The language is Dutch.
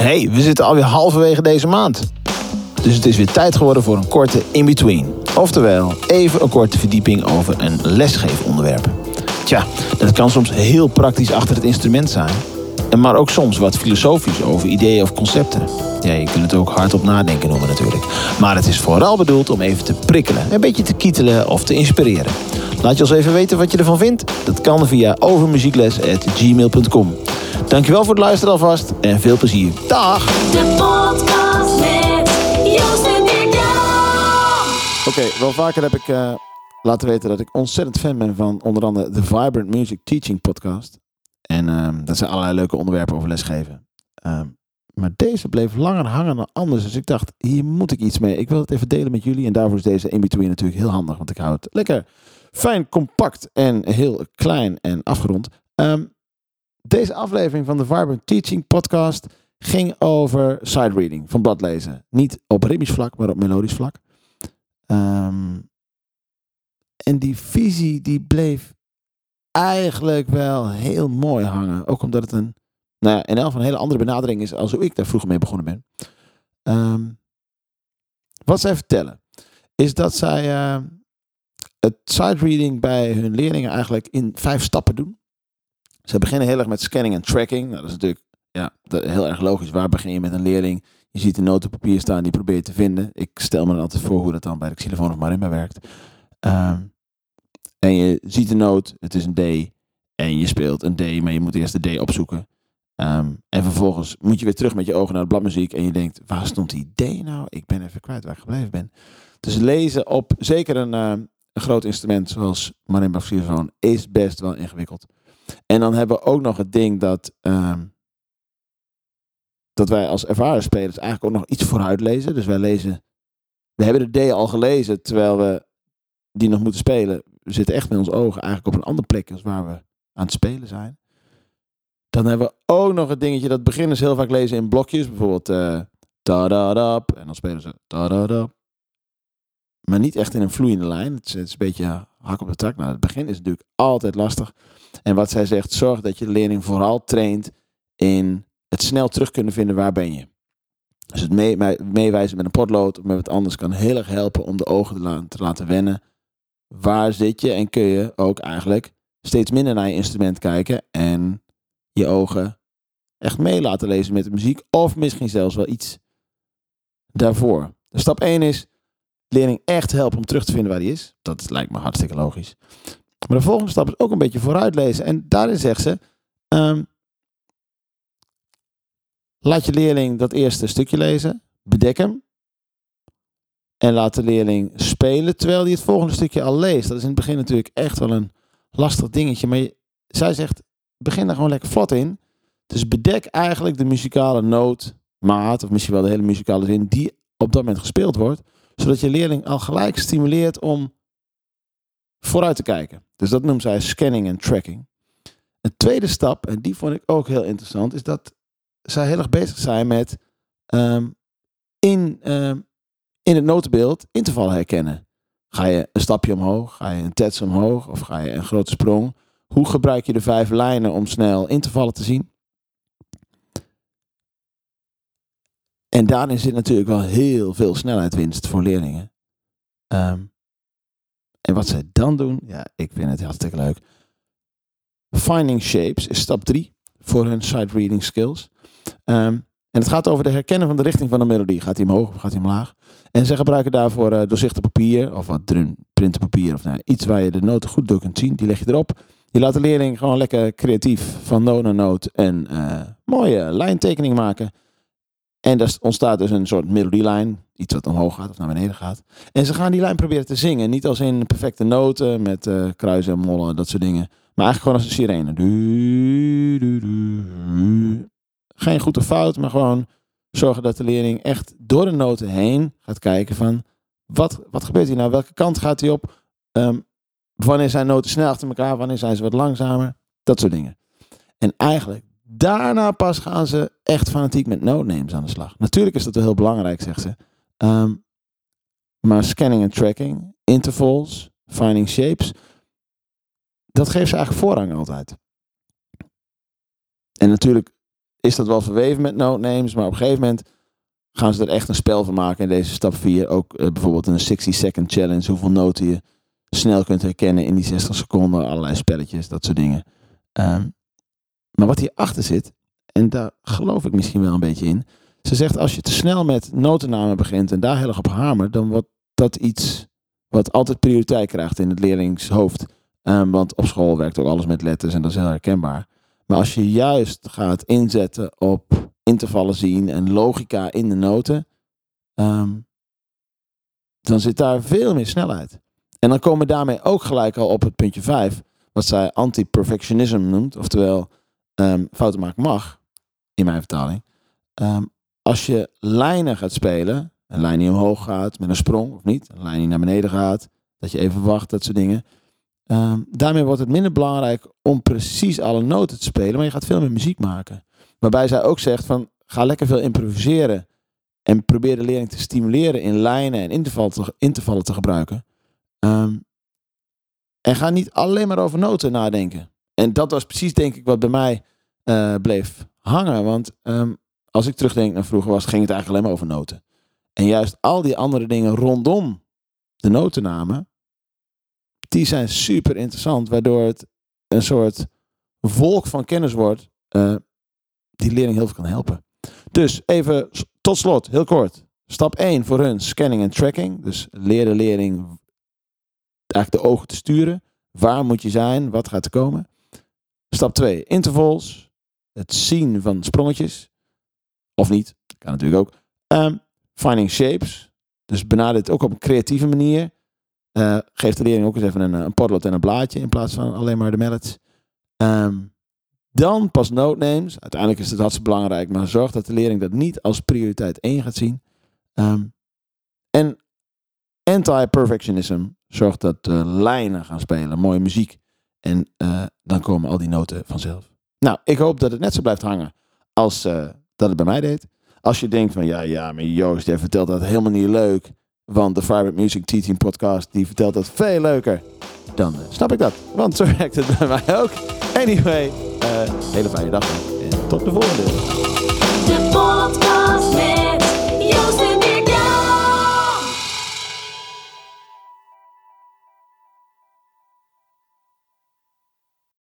Hey, we zitten alweer halverwege deze maand. Dus het is weer tijd geworden voor een korte in-between. Oftewel, even een korte verdieping over een lesgeefonderwerp. Tja, dat kan soms heel praktisch achter het instrument zijn. En maar ook soms wat filosofisch over ideeën of concepten. Ja, je kunt het ook hardop nadenken noemen natuurlijk. Maar het is vooral bedoeld om even te prikkelen, een beetje te kietelen of te inspireren. Laat je ons even weten wat je ervan vindt. Dat kan via overmuziekles.gmail.com. Dankjewel voor het luisteren alvast en veel plezier. Dag! De podcast met Joost en. Oké, wel vaker heb ik eh, laten weten dat ik ontzettend fan ben van onder andere de Vibrant Music Teaching Podcast. En ehm, dat zijn allerlei leuke onderwerpen over lesgeven. Ehm, maar deze bleef langer hangen dan anders. Dus ik dacht, hier moet ik iets mee. Ik wil het even delen met jullie. En daarvoor is deze in-between natuurlijk heel handig. Want ik hou het lekker fijn, compact en heel klein en afgerond. Ehm, deze aflevering van de Vibrant Teaching Podcast ging over side reading van bladlezen. Niet op ritmisch vlak, maar op melodisch vlak. En die visie die bleef eigenlijk wel heel mooi hangen. Ook omdat het een, nou ja, in elk een hele andere benadering is als hoe ik daar vroeger mee begonnen ben. Ehm, wat zij vertellen is dat zij eh, het side reading bij hun leerlingen eigenlijk in vijf stappen doen. Ze beginnen heel erg met scanning en tracking. Nou, dat is natuurlijk ja, dat, heel erg logisch. Waar begin je met een leerling? Je ziet een noot op papier staan, die probeer je te vinden. Ik stel me dan altijd voor hoe dat dan bij de xylofoon of marimba werkt. Ehm, en je ziet een noot, het is een D. En je speelt een D, maar je moet eerst de D opzoeken. Ehm, en vervolgens moet je weer terug met je ogen naar de bladmuziek. En je denkt, waar stond die D nou? Ik ben even kwijt waar ik gebleven ben. Dus lezen op zeker een, eh, een groot instrument zoals marimba of xylofoon is best wel ingewikkeld. En dan hebben we ook nog het ding dat, ehm, dat wij als ervaren spelers eigenlijk ook nog iets vooruit lezen. Dus wij lezen, we hebben de D al gelezen terwijl we die nog moeten spelen. We zitten echt met ons ogen eigenlijk op een andere plek als waar we aan het spelen zijn. Dan hebben we ook nog het dingetje dat beginners heel vaak lezen in blokjes. Bijvoorbeeld eh da da en dan spelen ze da da. Maar niet echt in een vloeiende lijn. Het is, een beetje hak op de tak. Nou, het begin is natuurlijk altijd lastig. En wat zij zegt, zorg dat je de leerling vooral traint in het snel terug kunnen vinden waar ben je. Dus het mee- mee- meewijzen met een potlood of met wat anders kan heel erg helpen om de ogen te laten wennen. Waar zit je? En kun je ook eigenlijk steeds minder naar je instrument kijken en je ogen echt mee laten lezen met de muziek. Of misschien zelfs wel iets daarvoor. Stap 1 is leerling echt helpen om terug te vinden waar hij is. Dat lijkt me hartstikke logisch. Maar de volgende stap is ook een beetje vooruitlezen. En daarin zegt ze: ehm, laat je leerling dat eerste stukje lezen, bedek hem. En laat de leerling spelen terwijl hij het volgende stukje al leest. Dat is in het begin natuurlijk echt wel een lastig dingetje. Maar zij zegt: begin daar gewoon lekker vlot in. Dus bedek eigenlijk de muzikale noot, maat, of misschien wel de hele muzikale zin die op dat moment gespeeld wordt. Zodat je leerling al gelijk stimuleert om vooruit te kijken. Dus dat noemt zij scanning en tracking. Een tweede stap, en die vond ik ook heel interessant, is dat zij heel erg bezig zijn met ehm, in, ehm, in het notenbeeld intervallen herkennen. Ga je een stapje omhoog, ga je een tets omhoog of ga je een grote sprong? Hoe gebruik je de vijf lijnen om snel intervallen te zien? En daarin zit natuurlijk wel heel veel snelheidwinst voor leerlingen. Ehm, en wat zij dan doen, ja, ik vind het hartstikke leuk. Finding shapes is stap 3 voor hun sight reading skills. Ehm, en het gaat over de herkennen van de richting van de melodie. Gaat hij omhoog of gaat hij omlaag? En ze gebruiken daarvoor eh, doorzichtig papier of wat dun printerpapier of nou, iets waar je de noten goed door kunt zien. Die leg je erop. Je laat de leerling gewoon lekker creatief van noot naar noot een eh, mooie lijntekening maken. En daar ontstaat dus een soort melodielijn. Iets wat omhoog gaat of naar beneden gaat. En ze gaan die lijn proberen te zingen. Niet als in perfecte noten met eh, kruisen en mollen, dat soort dingen. Maar eigenlijk gewoon als een sirene. Geen goed of fout, maar gewoon zorgen dat de leerling echt door de noten heen gaat kijken van... Wat, wat gebeurt hier nou? Welke kant gaat hij op? Ehm, wanneer zijn noten snel achter elkaar? Wanneer zijn ze wat langzamer? Dat soort dingen. En eigenlijk daarna pas gaan ze echt fanatiek met notenames aan de slag. Natuurlijk is dat wel heel belangrijk, zegt ze. Ehm, maar scanning en tracking, intervals, finding shapes, dat geeft ze eigenlijk voorrang altijd. En natuurlijk is dat wel verweven met notenames, maar op een gegeven moment gaan ze er echt een spel van maken in deze stap 4. Ook eh, bijvoorbeeld een 60 second challenge, hoeveel noten je snel kunt herkennen in die 60 seconden, allerlei spelletjes, dat soort dingen. Ehm, maar wat hierachter zit, en daar geloof ik misschien wel een beetje in. Ze zegt als je te snel met notennamen begint en daar heel erg op hamert, dan wordt dat iets wat altijd prioriteit krijgt in het leerlingshoofd. Ehm, want op school werkt ook alles met letters en dat is heel herkenbaar. Maar als je juist gaat inzetten op intervallen zien en logica in de noten, ehm, dan zit daar veel meer snelheid. En dan komen we daarmee ook gelijk al op het puntje 5, wat zij anti-perfectionism noemt, oftewel um, fouten maken mag, in mijn vertaling. Ehm, als je lijnen gaat spelen, een lijn die omhoog gaat met een sprong of niet, een lijn die naar beneden gaat, dat je even wacht, dat soort dingen. Ehm, daarmee wordt het minder belangrijk om precies alle noten te spelen, maar je gaat veel meer muziek maken. Waarbij zij ook zegt van ga lekker veel improviseren en probeer de leerling te stimuleren in lijnen en intervallen te, intervallen te gebruiken. Ehm, en ga niet alleen maar over noten nadenken. En dat was precies denk ik wat bij mij eh, bleef hangen. Want ehm, als ik terugdenk naar vroeger was, ging het eigenlijk alleen maar over noten. En juist al die andere dingen rondom de notennamen, die zijn super interessant. Waardoor het een soort volk van kennis wordt eh, die leerling heel veel kan helpen. Dus even tot slot, heel kort. Stap 1 voor hun, scanning en tracking. Dus leer de leerling eigenlijk de ogen te sturen. Waar moet je zijn? Wat gaat er komen? Stap 2, intervals. Het zien van sprongetjes. Of niet, kan natuurlijk ook. Ehm, finding shapes. Dus benader het ook op een creatieve manier. Eh, geef de leerling ook eens even een, een potlood en een blaadje in plaats van alleen maar de mallets. Ehm, dan pas notenames. Uiteindelijk is het hartstikke belangrijk, maar zorg dat de leerling dat niet als prioriteit 1 gaat zien. Ehm, en anti-perfectionism zorgt dat de lijnen gaan spelen, mooie muziek. En eh, dan komen al die noten vanzelf. Nou, ik hoop dat het net zo blijft hangen als eh, dat het bij mij deed. Als je denkt van ja, ja, maar Joost, jij vertelt dat helemaal niet leuk. Want de Private Music Teaching Podcast die vertelt dat veel leuker. Dan snap ik dat. Want zo werkt het bij mij ook. Anyway, eh, hele fijne dag. En tot de volgende. De podcast